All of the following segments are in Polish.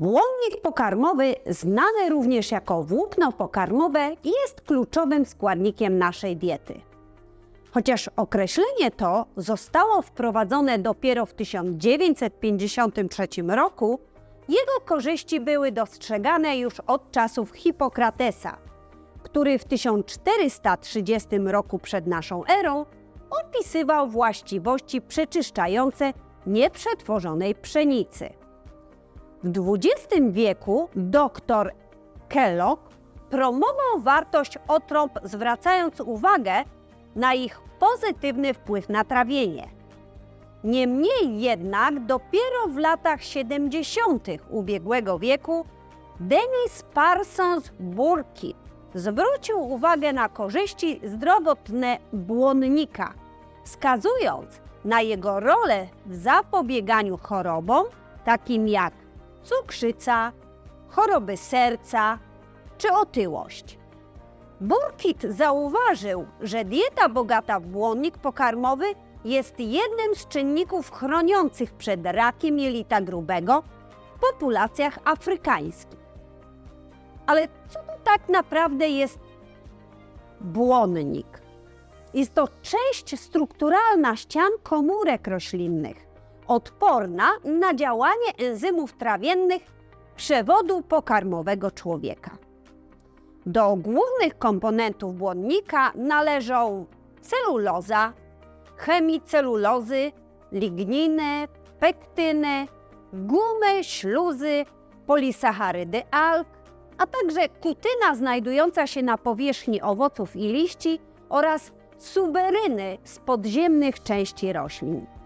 Błonnik pokarmowy, znany również jako włókno pokarmowe, jest kluczowym składnikiem naszej diety. Chociaż określenie to zostało wprowadzone dopiero w 1953 roku, jego korzyści były dostrzegane już od czasów Hipokratesa, który w 1430 roku przed naszą erą opisywał właściwości przeczyszczające nieprzetworzonej pszenicy. W XX wieku dr Kellogg promował wartość otrąb, zwracając uwagę na ich pozytywny wpływ na trawienie. Niemniej jednak dopiero w latach 70. ubiegłego wieku Denis Parsons Burkitt zwrócił uwagę na korzyści zdrowotne błonnika, wskazując na jego rolę w zapobieganiu chorobom, takim jak cukrzyca, choroby serca czy otyłość. Burkitt zauważył, że dieta bogata w błonnik pokarmowy jest jednym z czynników chroniących przed rakiem jelita grubego w populacjach afrykańskich. Ale co to tak naprawdę jest błonnik? Jest to część strukturalna ścian komórek roślinnych, odporna na działanie enzymów trawiennych przewodu pokarmowego człowieka. Do głównych komponentów błonnika należą celuloza, chemicelulozy, ligniny, pektyny, gumy, śluzy, polisacharydy alg, a także kutyna znajdująca się na powierzchni owoców i liści oraz suberyny z podziemnych części roślin.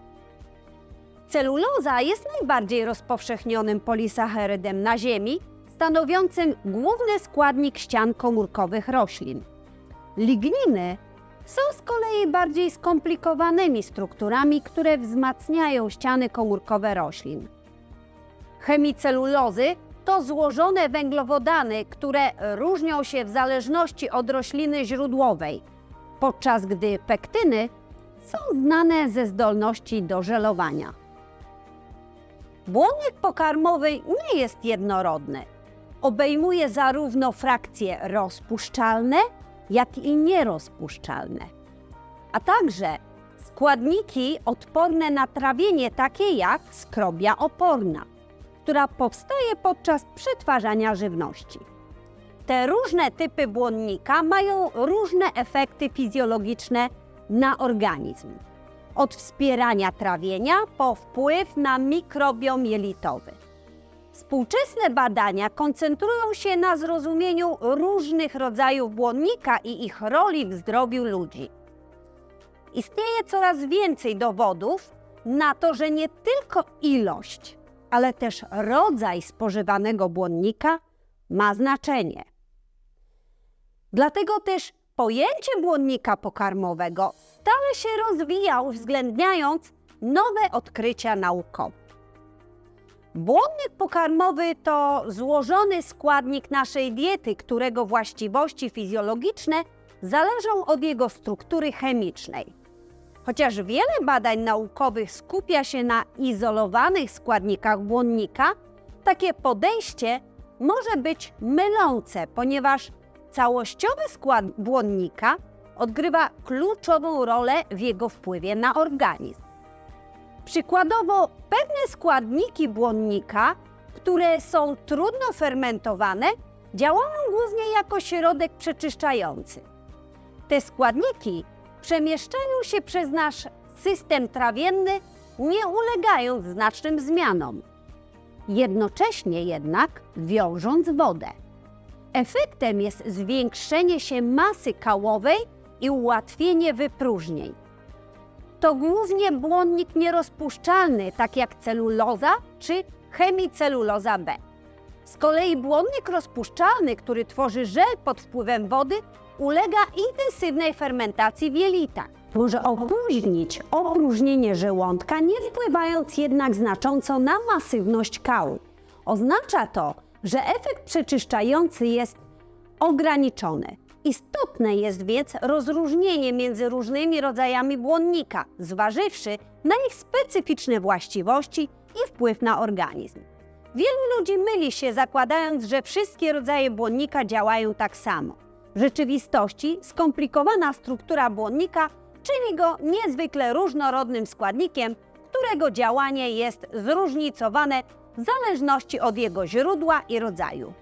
Celuloza jest najbardziej rozpowszechnionym polisacharydem na Ziemi, stanowiącym główny składnik ścian komórkowych roślin. Ligniny są z kolei bardziej skomplikowanymi strukturami, które wzmacniają ściany komórkowe roślin. Chemicelulozy to złożone węglowodany, które różnią się w zależności od rośliny źródłowej, podczas gdy pektyny są znane ze zdolności do żelowania. Błonnik pokarmowy nie jest jednorodny. Obejmuje zarówno frakcje rozpuszczalne, jak i nierozpuszczalne, a także składniki odporne na trawienie, takie jak skrobia oporna, która powstaje podczas przetwarzania żywności. Te różne typy błonnika mają różne efekty fizjologiczne na organizm. Od wspierania trawienia po wpływ na mikrobiom jelitowy. Współczesne badania koncentrują się na zrozumieniu różnych rodzajów błonnika i ich roli w zdrowiu ludzi. Istnieje coraz więcej dowodów na to, że nie tylko ilość, ale też rodzaj spożywanego błonnika ma znaczenie. Dlatego też pojęcie błonnika pokarmowego stale się rozwija, uwzględniając nowe odkrycia naukowe. Błonnik pokarmowy to złożony składnik naszej diety, którego właściwości fizjologiczne zależą od jego struktury chemicznej. Chociaż wiele badań naukowych skupia się na izolowanych składnikach błonnika, takie podejście może być mylące, ponieważ całościowy skład błonnika odgrywa kluczową rolę w jego wpływie na organizm. Przykładowo, pewne składniki błonnika, które są trudno fermentowane, działają głównie jako środek przeczyszczający. Te składniki przemieszczają się przez nasz system trawienny, nie ulegając znacznym zmianom, jednocześnie jednak wiążąc wodę. Efektem jest zwiększenie się masy kałowej i ułatwienie wypróżnień. To głównie błonnik nierozpuszczalny, tak jak celuloza czy chemiceluloza B. Z kolei błonnik rozpuszczalny, który tworzy żel pod wpływem wody, ulega intensywnej fermentacji w jelitach. Może opóźnić opróżnienie żołądka, nie wpływając jednak znacząco na masywność kału. Oznacza to, że efekt przeczyszczający jest ograniczony. Istotne jest więc rozróżnienie między różnymi rodzajami błonnika, zważywszy na ich specyficzne właściwości i wpływ na organizm. Wielu ludzi myli się, zakładając, że wszystkie rodzaje błonnika działają tak samo. W rzeczywistości skomplikowana struktura błonnika czyni go niezwykle różnorodnym składnikiem, którego działanie jest zróżnicowane w zależności od jego źródła i rodzaju.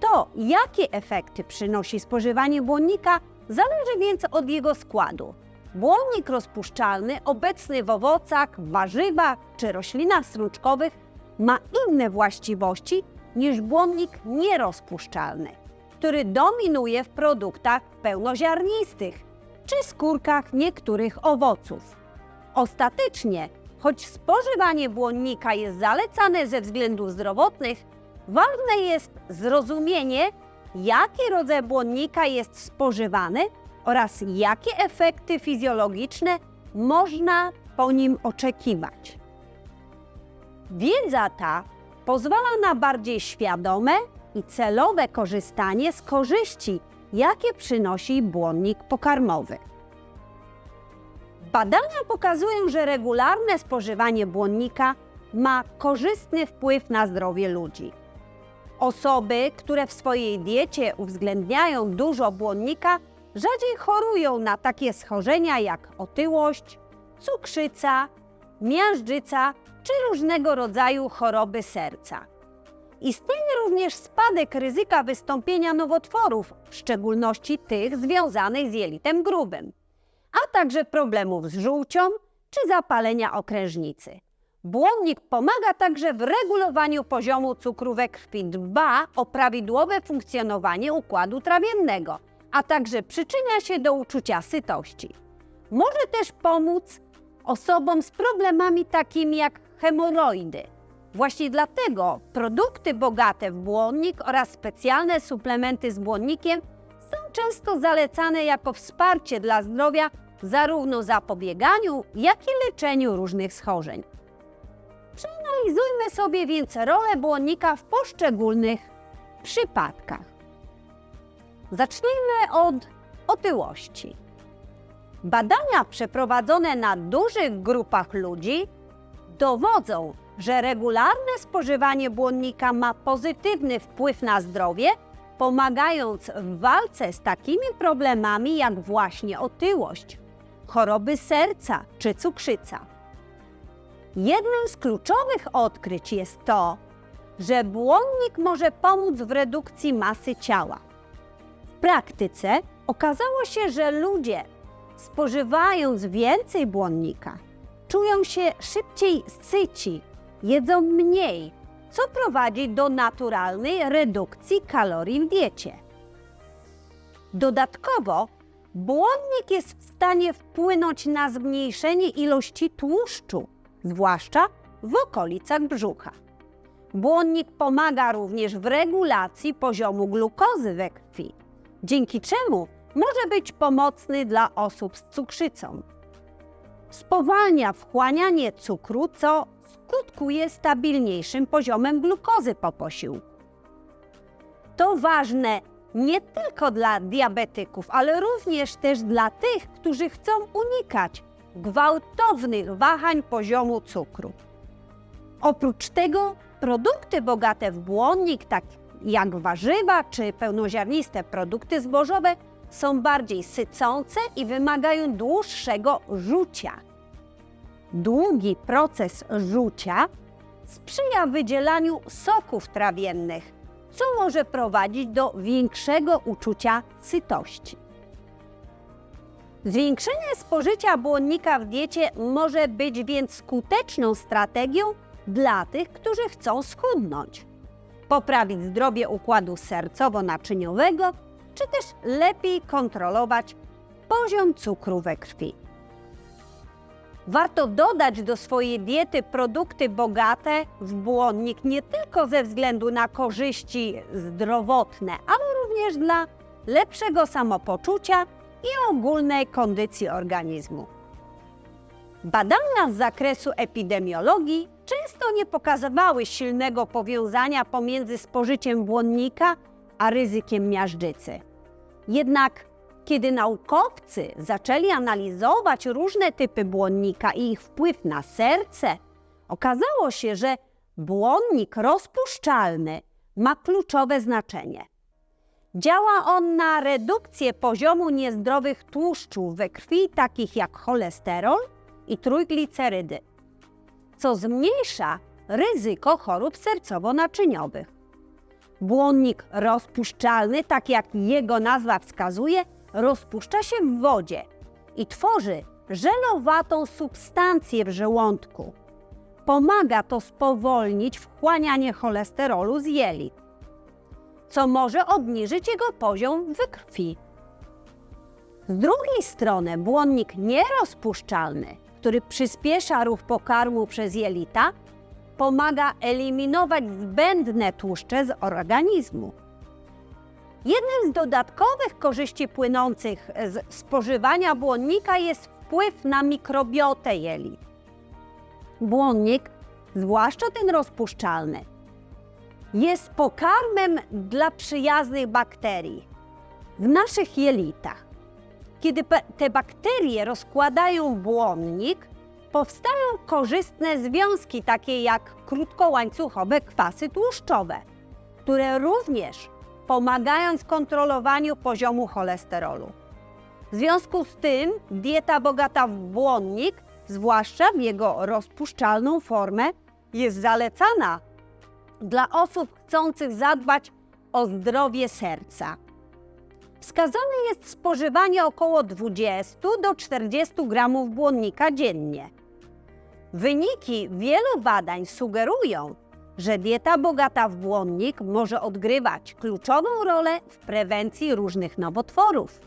To, jakie efekty przynosi spożywanie błonnika, zależy więc od jego składu. Błonnik rozpuszczalny, obecny w owocach, warzywach czy roślinach strączkowych, ma inne właściwości niż błonnik nierozpuszczalny, który dominuje w produktach pełnoziarnistych czy skórkach niektórych owoców. Ostatecznie, choć spożywanie błonnika jest zalecane ze względów zdrowotnych, ważne jest zrozumienie, jaki rodzaj błonnika jest spożywany oraz jakie efekty fizjologiczne można po nim oczekiwać. Wiedza ta pozwala na bardziej świadome i celowe korzystanie z korzyści, jakie przynosi błonnik pokarmowy. Badania pokazują, że regularne spożywanie błonnika ma korzystny wpływ na zdrowie ludzi. Osoby, które w swojej diecie uwzględniają dużo błonnika, rzadziej chorują na takie schorzenia jak otyłość, cukrzyca, miażdżyca czy różnego rodzaju choroby serca. Istnieje również spadek ryzyka wystąpienia nowotworów, w szczególności tych związanych z jelitem grubym, a także problemów z żółcią czy zapalenia okrężnicy. Błonnik pomaga także w regulowaniu poziomu cukru we krwi, dba o prawidłowe funkcjonowanie układu trawiennego, a także przyczynia się do uczucia sytości. Może też pomóc osobom z problemami takimi jak hemoroidy. Właśnie dlatego produkty bogate w błonnik oraz specjalne suplementy z błonnikiem są często zalecane jako wsparcie dla zdrowia zarówno zapobieganiu, jak i leczeniu różnych schorzeń. Przeanalizujmy sobie więc rolę błonnika w poszczególnych przypadkach. Zacznijmy od otyłości. Badania przeprowadzone na dużych grupach ludzi dowodzą, że regularne spożywanie błonnika ma pozytywny wpływ na zdrowie, pomagając w walce z takimi problemami jak właśnie otyłość, choroby serca czy cukrzyca. Jednym z kluczowych odkryć jest to, że błonnik może pomóc w redukcji masy ciała. W praktyce okazało się, że ludzie spożywając więcej błonnika, czują się szybciej syci, jedzą mniej, co prowadzi do naturalnej redukcji kalorii w diecie. Dodatkowo, błonnik jest w stanie wpłynąć na zmniejszenie ilości tłuszczu, zwłaszcza w okolicach brzucha. Błonnik pomaga również w regulacji poziomu glukozy we krwi, dzięki czemu może być pomocny dla osób z cukrzycą. Spowalnia wchłanianie cukru, co skutkuje stabilniejszym poziomem glukozy po posiłku. To ważne nie tylko dla diabetyków, ale również też dla tych, którzy chcą unikać gwałtownych wahań poziomu cukru. Oprócz tego produkty bogate w błonnik, tak jak warzywa czy pełnoziarniste produkty zbożowe, są bardziej sycące i wymagają dłuższego rzucia. Długi proces rzucia sprzyja wydzielaniu soków trawiennych, co może prowadzić do większego uczucia sytości. Zwiększenie spożycia błonnika w diecie może być więc skuteczną strategią dla tych, którzy chcą schudnąć, poprawić zdrowie układu sercowo-naczyniowego czy też lepiej kontrolować poziom cukru we krwi. Warto dodać do swojej diety produkty bogate w błonnik nie tylko ze względu na korzyści zdrowotne, ale również dla lepszego samopoczucia i ogólnej kondycji organizmu. Badania z zakresu epidemiologii często nie pokazywały silnego powiązania pomiędzy spożyciem błonnika a ryzykiem miażdżycy. Jednak kiedy naukowcy zaczęli analizować różne typy błonnika i ich wpływ na serce, okazało się, że błonnik rozpuszczalny ma kluczowe znaczenie. Działa on na redukcję poziomu niezdrowych tłuszczów we krwi, takich jak cholesterol i trójglicerydy, co zmniejsza ryzyko chorób sercowo-naczyniowych. Błonnik rozpuszczalny, tak jak jego nazwa wskazuje, rozpuszcza się w wodzie i tworzy żelowatą substancję w żołądku. Pomaga to spowolnić wchłanianie cholesterolu z jelit, co może obniżyć jego poziom w krwi. Z drugiej strony błonnik nierozpuszczalny, który przyspiesza ruch pokarmu przez jelita, pomaga eliminować zbędne tłuszcze z organizmu. Jednym z dodatkowych korzyści płynących z spożywania błonnika jest wpływ na mikrobiotę jelit. Błonnik, zwłaszcza ten rozpuszczalny, jest pokarmem dla przyjaznych bakterii w naszych jelitach. Kiedy te bakterie rozkładają błonnik, powstają korzystne związki, takie jak krótkołańcuchowe kwasy tłuszczowe, które również pomagają w kontrolowaniu poziomu cholesterolu. W związku z tym dieta bogata w błonnik, zwłaszcza w jego rozpuszczalną formę, jest zalecana dla osób chcących zadbać o zdrowie serca. Wskazane jest spożywanie około 20 do 40 gramów błonnika dziennie. Wyniki wielu badań sugerują, że dieta bogata w błonnik może odgrywać kluczową rolę w prewencji różnych nowotworów,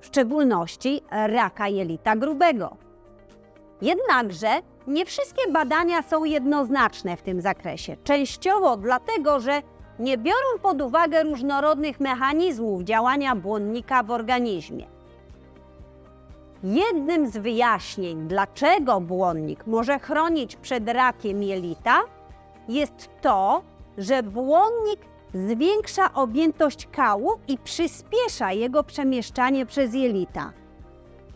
w szczególności raka jelita grubego. Jednakże nie wszystkie badania są jednoznaczne w tym zakresie, częściowo dlatego, że nie biorą pod uwagę różnorodnych mechanizmów działania błonnika w organizmie. Jednym z wyjaśnień, dlaczego błonnik może chronić przed rakiem jelita, jest to, że błonnik zwiększa objętość kału i przyspiesza jego przemieszczanie przez jelita,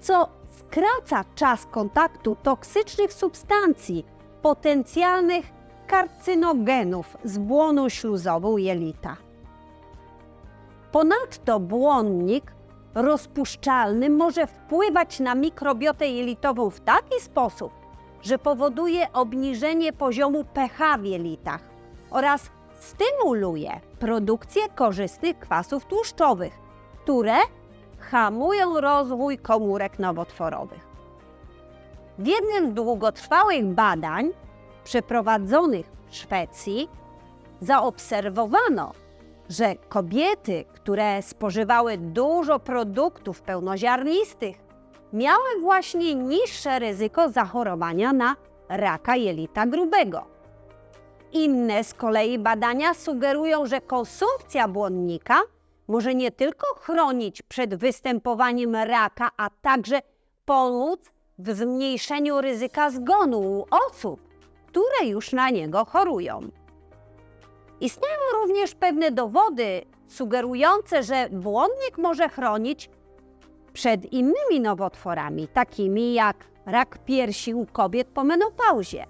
co skraca czas kontaktu toksycznych substancji, potencjalnych karcynogenów z błoną śluzową jelita. Ponadto błonnik rozpuszczalny może wpływać na mikrobiotę jelitową w taki sposób, że powoduje obniżenie poziomu pH w jelitach oraz stymuluje produkcję korzystnych kwasów tłuszczowych, które hamują rozwój komórek nowotworowych. W jednym z długotrwałych badań przeprowadzonych w Szwecji zaobserwowano, że kobiety, które spożywały dużo produktów pełnoziarnistych, miały właśnie niższe ryzyko zachorowania na raka jelita grubego. Inne z kolei badania sugerują, że konsumpcja błonnika może nie tylko chronić przed występowaniem raka, a także pomóc w zmniejszeniu ryzyka zgonu u osób, które już na niego chorują. Istnieją również pewne dowody sugerujące, że błonnik może chronić przed innymi nowotworami, takimi jak rak piersi u kobiet po menopauzie.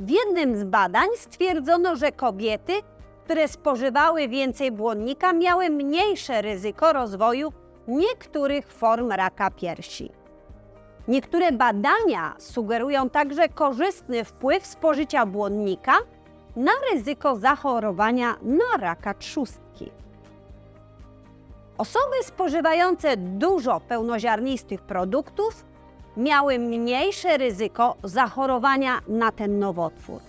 W jednym z badań stwierdzono, że kobiety, które spożywały więcej błonnika, miały mniejsze ryzyko rozwoju niektórych form raka piersi. Niektóre badania sugerują także korzystny wpływ spożycia błonnika na ryzyko zachorowania na raka trzustki. Osoby spożywające dużo pełnoziarnistych produktów miały mniejsze ryzyko zachorowania na ten nowotwór.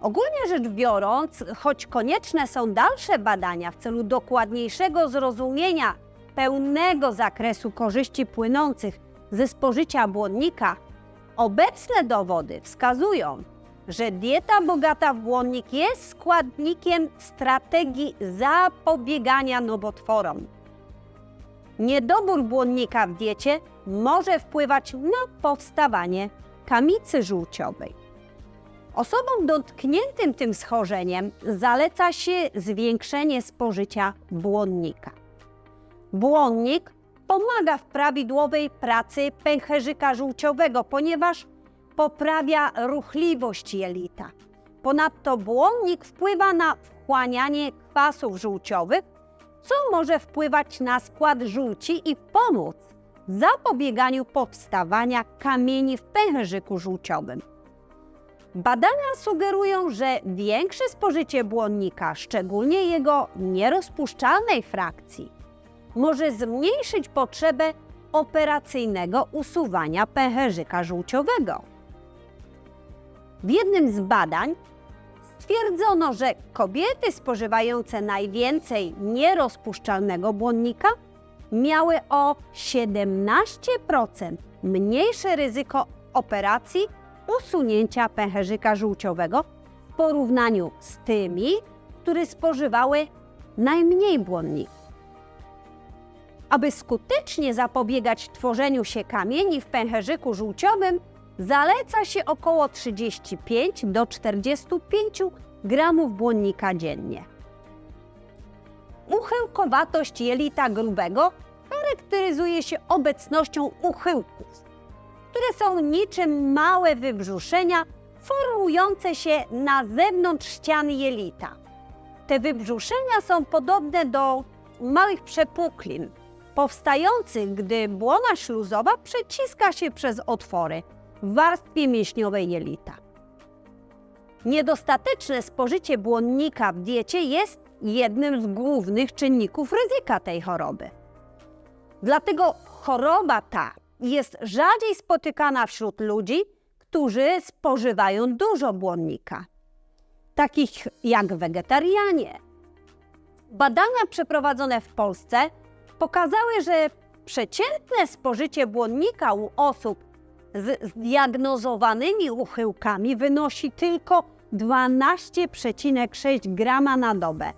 Ogólnie rzecz biorąc, choć konieczne są dalsze badania w celu dokładniejszego zrozumienia pełnego zakresu korzyści płynących ze spożycia błonnika, obecne dowody wskazują, że dieta bogata w błonnik jest składnikiem strategii zapobiegania nowotworom. Niedobór błonnika w diecie może wpływać na powstawanie kamicy żółciowej. Osobom dotkniętym tym schorzeniem zaleca się zwiększenie spożycia błonnika. Błonnik pomaga w prawidłowej pracy pęcherzyka żółciowego, ponieważ poprawia ruchliwość jelita. Ponadto błonnik wpływa na wchłanianie kwasów żółciowych, co może wpływać na skład żółci i pomóc w zapobieganiu powstawania kamieni w pęcherzyku żółciowym. Badania sugerują, że większe spożycie błonnika, szczególnie jego nierozpuszczalnej frakcji, może zmniejszyć potrzebę operacyjnego usuwania pęcherzyka żółciowego. W jednym z badań stwierdzono, że kobiety spożywające najwięcej nierozpuszczalnego błonnika miały o 17% mniejsze ryzyko operacji usunięcia pęcherzyka żółciowego w porównaniu z tymi, które spożywały najmniej błonników. Aby skutecznie zapobiegać tworzeniu się kamieni w pęcherzyku żółciowym, zaleca się około 35 do 45 gramów błonnika dziennie. Uchyłkowatość jelita grubego charakteryzuje się obecnością uchyłków, które są niczym małe wybrzuszenia formujące się na zewnątrz ścian jelita. Te wybrzuszenia są podobne do małych przepuklin, powstających, gdy błona śluzowa przeciska się przez otwory w warstwie mięśniowej jelita. Niedostateczne spożycie błonnika w diecie jest jednym z głównych czynników ryzyka tej choroby. Dlatego choroba ta jest rzadziej spotykana wśród ludzi, którzy spożywają dużo błonnika, takich jak wegetarianie. Badania przeprowadzone w Polsce pokazały, że przeciętne spożycie błonnika u osób z zdiagnozowanymi uchyłkami wynosi tylko 12,6 grama na dobę,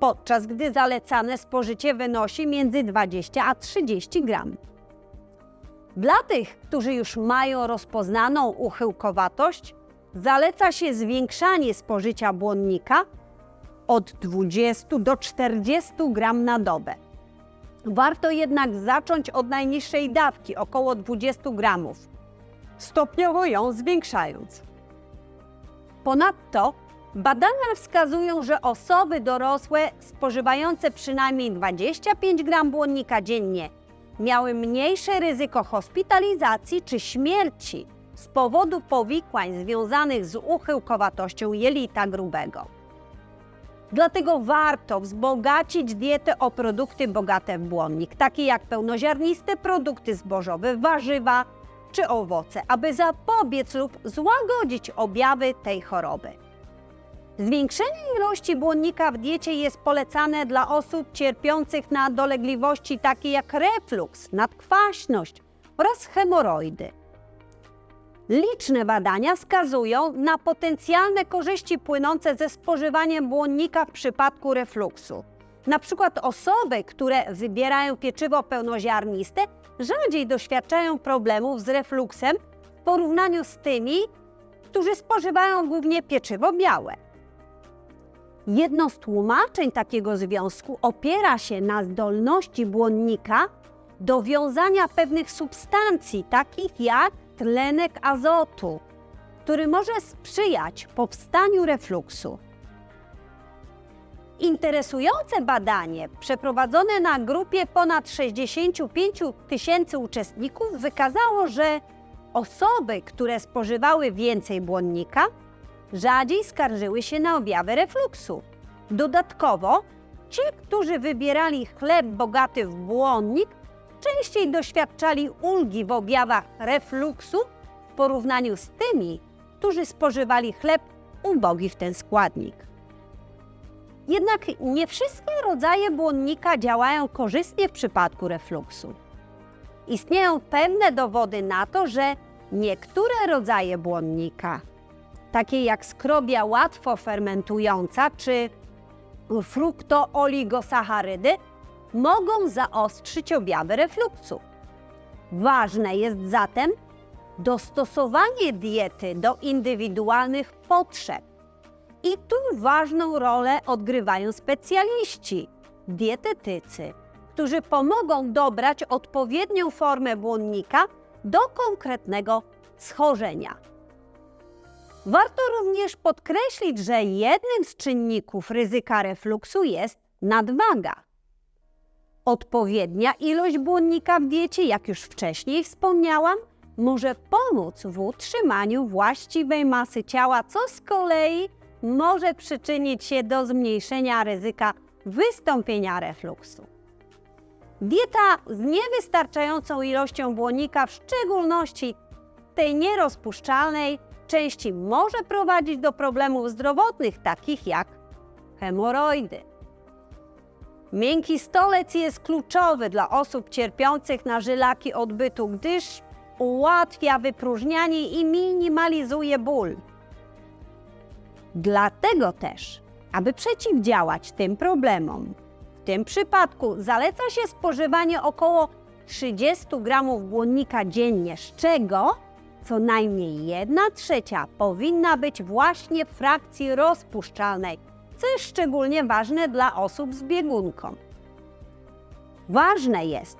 podczas gdy zalecane spożycie wynosi między 20 a 30 gram. Dla tych, którzy już mają rozpoznaną uchyłkowatość, zaleca się zwiększanie spożycia błonnika od 20 do 40 gram na dobę. Warto jednak zacząć od najniższej dawki, około 20 gramów, stopniowo ją zwiększając. Ponadto badania wskazują, że osoby dorosłe spożywające przynajmniej 25 gram błonnika dziennie miały mniejsze ryzyko hospitalizacji czy śmierci z powodu powikłań związanych z uchyłkowatością jelita grubego. Dlatego warto wzbogacić dietę o produkty bogate w błonnik, takie jak pełnoziarniste produkty zbożowe, warzywa czy owoce, aby zapobiec lub złagodzić objawy tej choroby. Zwiększenie ilości błonnika w diecie jest polecane dla osób cierpiących na dolegliwości takie jak refluks, nadkwaśność oraz hemoroidy. Liczne badania wskazują na potencjalne korzyści płynące ze spożywaniem błonnika w przypadku refluksu. Na przykład osoby, które wybierają pieczywo pełnoziarniste, rzadziej doświadczają problemów z refluksem w porównaniu z tymi, którzy spożywają głównie pieczywo białe. Jedno z tłumaczeń takiego związku opiera się na zdolności błonnika do wiązania pewnych substancji, takich jak tlenek azotu, który może sprzyjać powstaniu refluksu. Interesujące badanie przeprowadzone na grupie ponad 65 tysięcy uczestników wykazało, że osoby, które spożywały więcej błonnika, rzadziej skarżyły się na objawy refluksu. Dodatkowo, ci, którzy wybierali chleb bogaty w błonnik, częściej doświadczali ulgi w objawach refluksu w porównaniu z tymi, którzy spożywali chleb ubogi w ten składnik. Jednak nie wszystkie rodzaje błonnika działają korzystnie w przypadku refluksu. Istnieją pewne dowody na to, że niektóre rodzaje błonnika, takie jak skrobia łatwo fermentująca czy fruktooligosacharydy, mogą zaostrzyć objawy refluksu. Ważne jest zatem dostosowanie diety do indywidualnych potrzeb. I tu ważną rolę odgrywają specjaliści, dietetycy, którzy pomogą dobrać odpowiednią formę błonnika do konkretnego schorzenia. Warto również podkreślić, że jednym z czynników ryzyka refluksu jest nadwaga. Odpowiednia ilość błonnika w diecie, jak już wcześniej wspomniałam, może pomóc w utrzymaniu właściwej masy ciała, co z kolei może przyczynić się do zmniejszenia ryzyka wystąpienia refluksu. Dieta z niewystarczającą ilością błonnika, w szczególności tej nierozpuszczalnej, częściej może prowadzić do problemów zdrowotnych, takich jak hemoroidy. Miękki stolec jest kluczowy dla osób cierpiących na żylaki odbytu, gdyż ułatwia wypróżnianie i minimalizuje ból. Dlatego też, aby przeciwdziałać tym problemom, w tym przypadku zaleca się spożywanie około 30 gramów błonnika dziennie, z czego co najmniej 1 trzecia powinna być właśnie w frakcji rozpuszczalnej, co jest szczególnie ważne dla osób z biegunką. Ważne jest,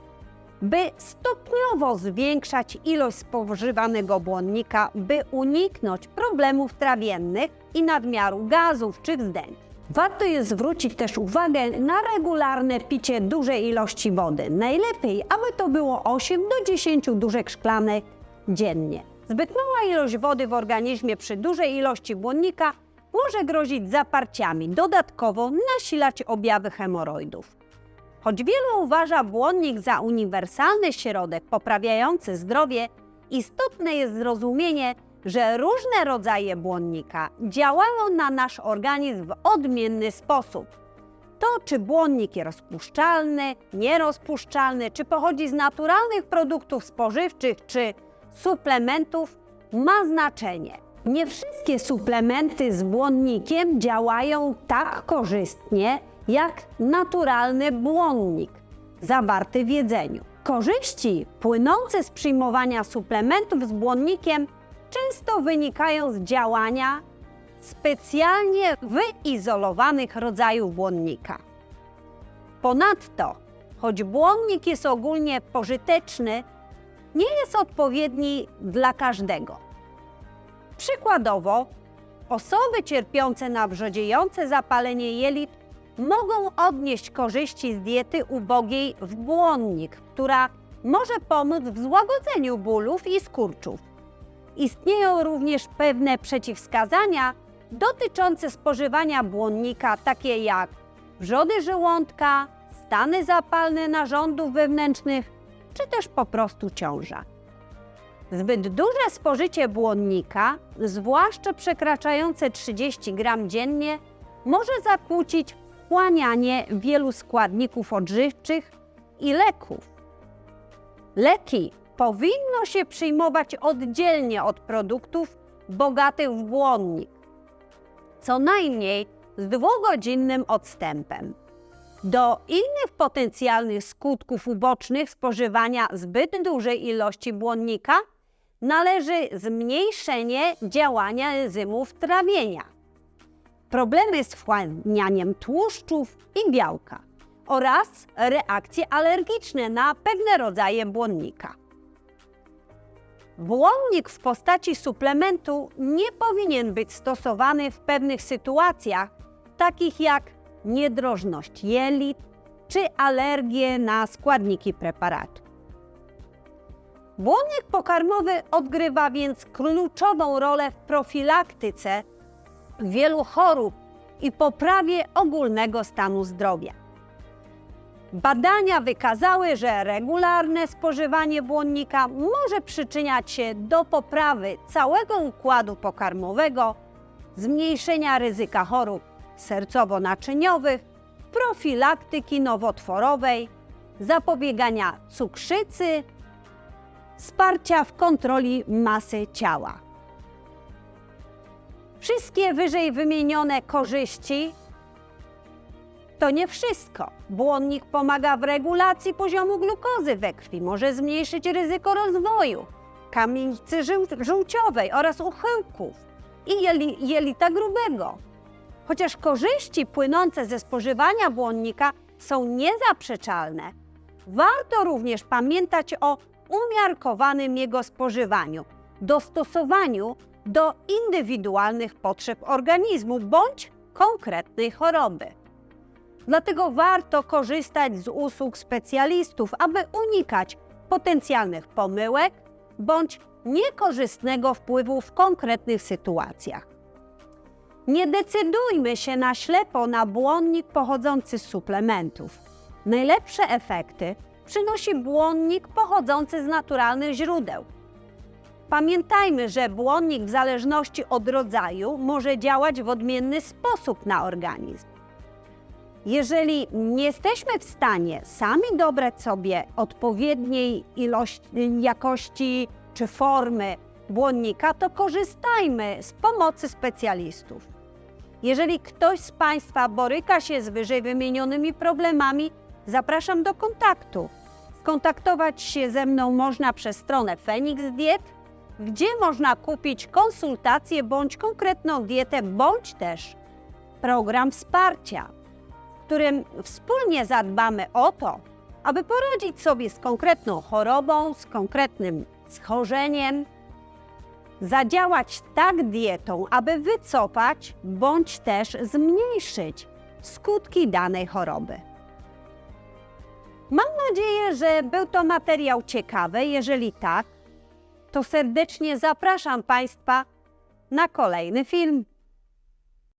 by stopniowo zwiększać ilość spożywanego błonnika, by uniknąć problemów trawiennych i nadmiaru gazów czy wzdęć. Warto jest zwrócić też uwagę na regularne picie dużej ilości wody. Najlepiej, aby to było 8 do 10 duszek szklanek dziennie. Zbyt mała ilość wody w organizmie przy dużej ilości błonnika może grozić zaparciami, dodatkowo nasilać objawy hemoroidów. Choć wielu uważa błonnik za uniwersalny środek poprawiający zdrowie, istotne jest zrozumienie, że różne rodzaje błonnika działają na nasz organizm w odmienny sposób. To, czy błonnik jest rozpuszczalny, nierozpuszczalny, czy pochodzi z naturalnych produktów spożywczych, czy suplementów, ma znaczenie. Nie wszystkie suplementy z błonnikiem działają tak korzystnie jak naturalny błonnik zawarty w jedzeniu. Korzyści płynące z przyjmowania suplementów z błonnikiem często wynikają z działania specjalnie wyizolowanych rodzajów błonnika. Ponadto, choć błonnik jest ogólnie pożyteczny, nie jest odpowiedni dla każdego. Przykładowo, osoby cierpiące na wrzodziejące zapalenie jelit mogą odnieść korzyści z diety ubogiej w błonnik, która może pomóc w złagodzeniu bólów i skurczów. Istnieją również pewne przeciwwskazania dotyczące spożywania błonnika, takie jak wrzody żołądka, stany zapalne narządów wewnętrznych, czy też po prostu ciąża. Zbyt duże spożycie błonnika, zwłaszcza przekraczające 30 gram dziennie, może zakłócić wchłanianie wielu składników odżywczych i leków. Leki powinno się przyjmować oddzielnie od produktów bogatych w błonnik, co najmniej z dwugodzinnym odstępem. Do innych potencjalnych skutków ubocznych spożywania zbyt dużej ilości błonnika należy zmniejszenie działania enzymów trawienia, problemy z wchłanianiem tłuszczów i białka oraz reakcje alergiczne na pewne rodzaje błonnika. Błonnik w postaci suplementu nie powinien być stosowany w pewnych sytuacjach, takich jak niedrożność jelit czy alergie na składniki preparatu. Błonnik pokarmowy odgrywa więc kluczową rolę w profilaktyce wielu chorób i poprawie ogólnego stanu zdrowia. Badania wykazały, że regularne spożywanie błonnika może przyczyniać się do poprawy całego układu pokarmowego, zmniejszenia ryzyka chorób sercowo-naczyniowych, profilaktyki nowotworowej, zapobiegania cukrzycy, wsparcia w kontroli masy ciała. Wszystkie wyżej wymienione korzyści to nie wszystko. Błonnik pomaga w regulacji poziomu glukozy we krwi, może zmniejszyć ryzyko rozwoju kamienicy żół- żółciowej oraz uchyłków i jeli, jelita grubego. Chociaż korzyści płynące ze spożywania błonnika są niezaprzeczalne, warto również pamiętać o umiarkowanym jego spożywaniu, dostosowaniu do indywidualnych potrzeb organizmu bądź konkretnej choroby. Dlatego warto korzystać z usług specjalistów, aby unikać potencjalnych pomyłek bądź niekorzystnego wpływu w konkretnych sytuacjach. Nie decydujmy się na ślepo na błonnik pochodzący z suplementów. Najlepsze efekty przynosi błonnik pochodzący z naturalnych źródeł. Pamiętajmy, że błonnik w zależności od rodzaju może działać w odmienny sposób na organizm. Jeżeli nie jesteśmy w stanie sami dobrać sobie odpowiedniej ilości, jakości czy formy błonnika, to korzystajmy z pomocy specjalistów. Jeżeli ktoś z Państwa boryka się z wyżej wymienionymi problemami, zapraszam do kontaktu. Skontaktować się ze mną można przez stronę Phoenix Diet, gdzie można kupić konsultację bądź konkretną dietę, bądź też program wsparcia, w którym wspólnie zadbamy o to, aby poradzić sobie z konkretną chorobą, z konkretnym schorzeniem, zadziałać tak dietą, aby wycofać bądź też zmniejszyć skutki danej choroby. Mam nadzieję, że był to materiał ciekawy. Jeżeli tak, to serdecznie zapraszam Państwa na kolejny film.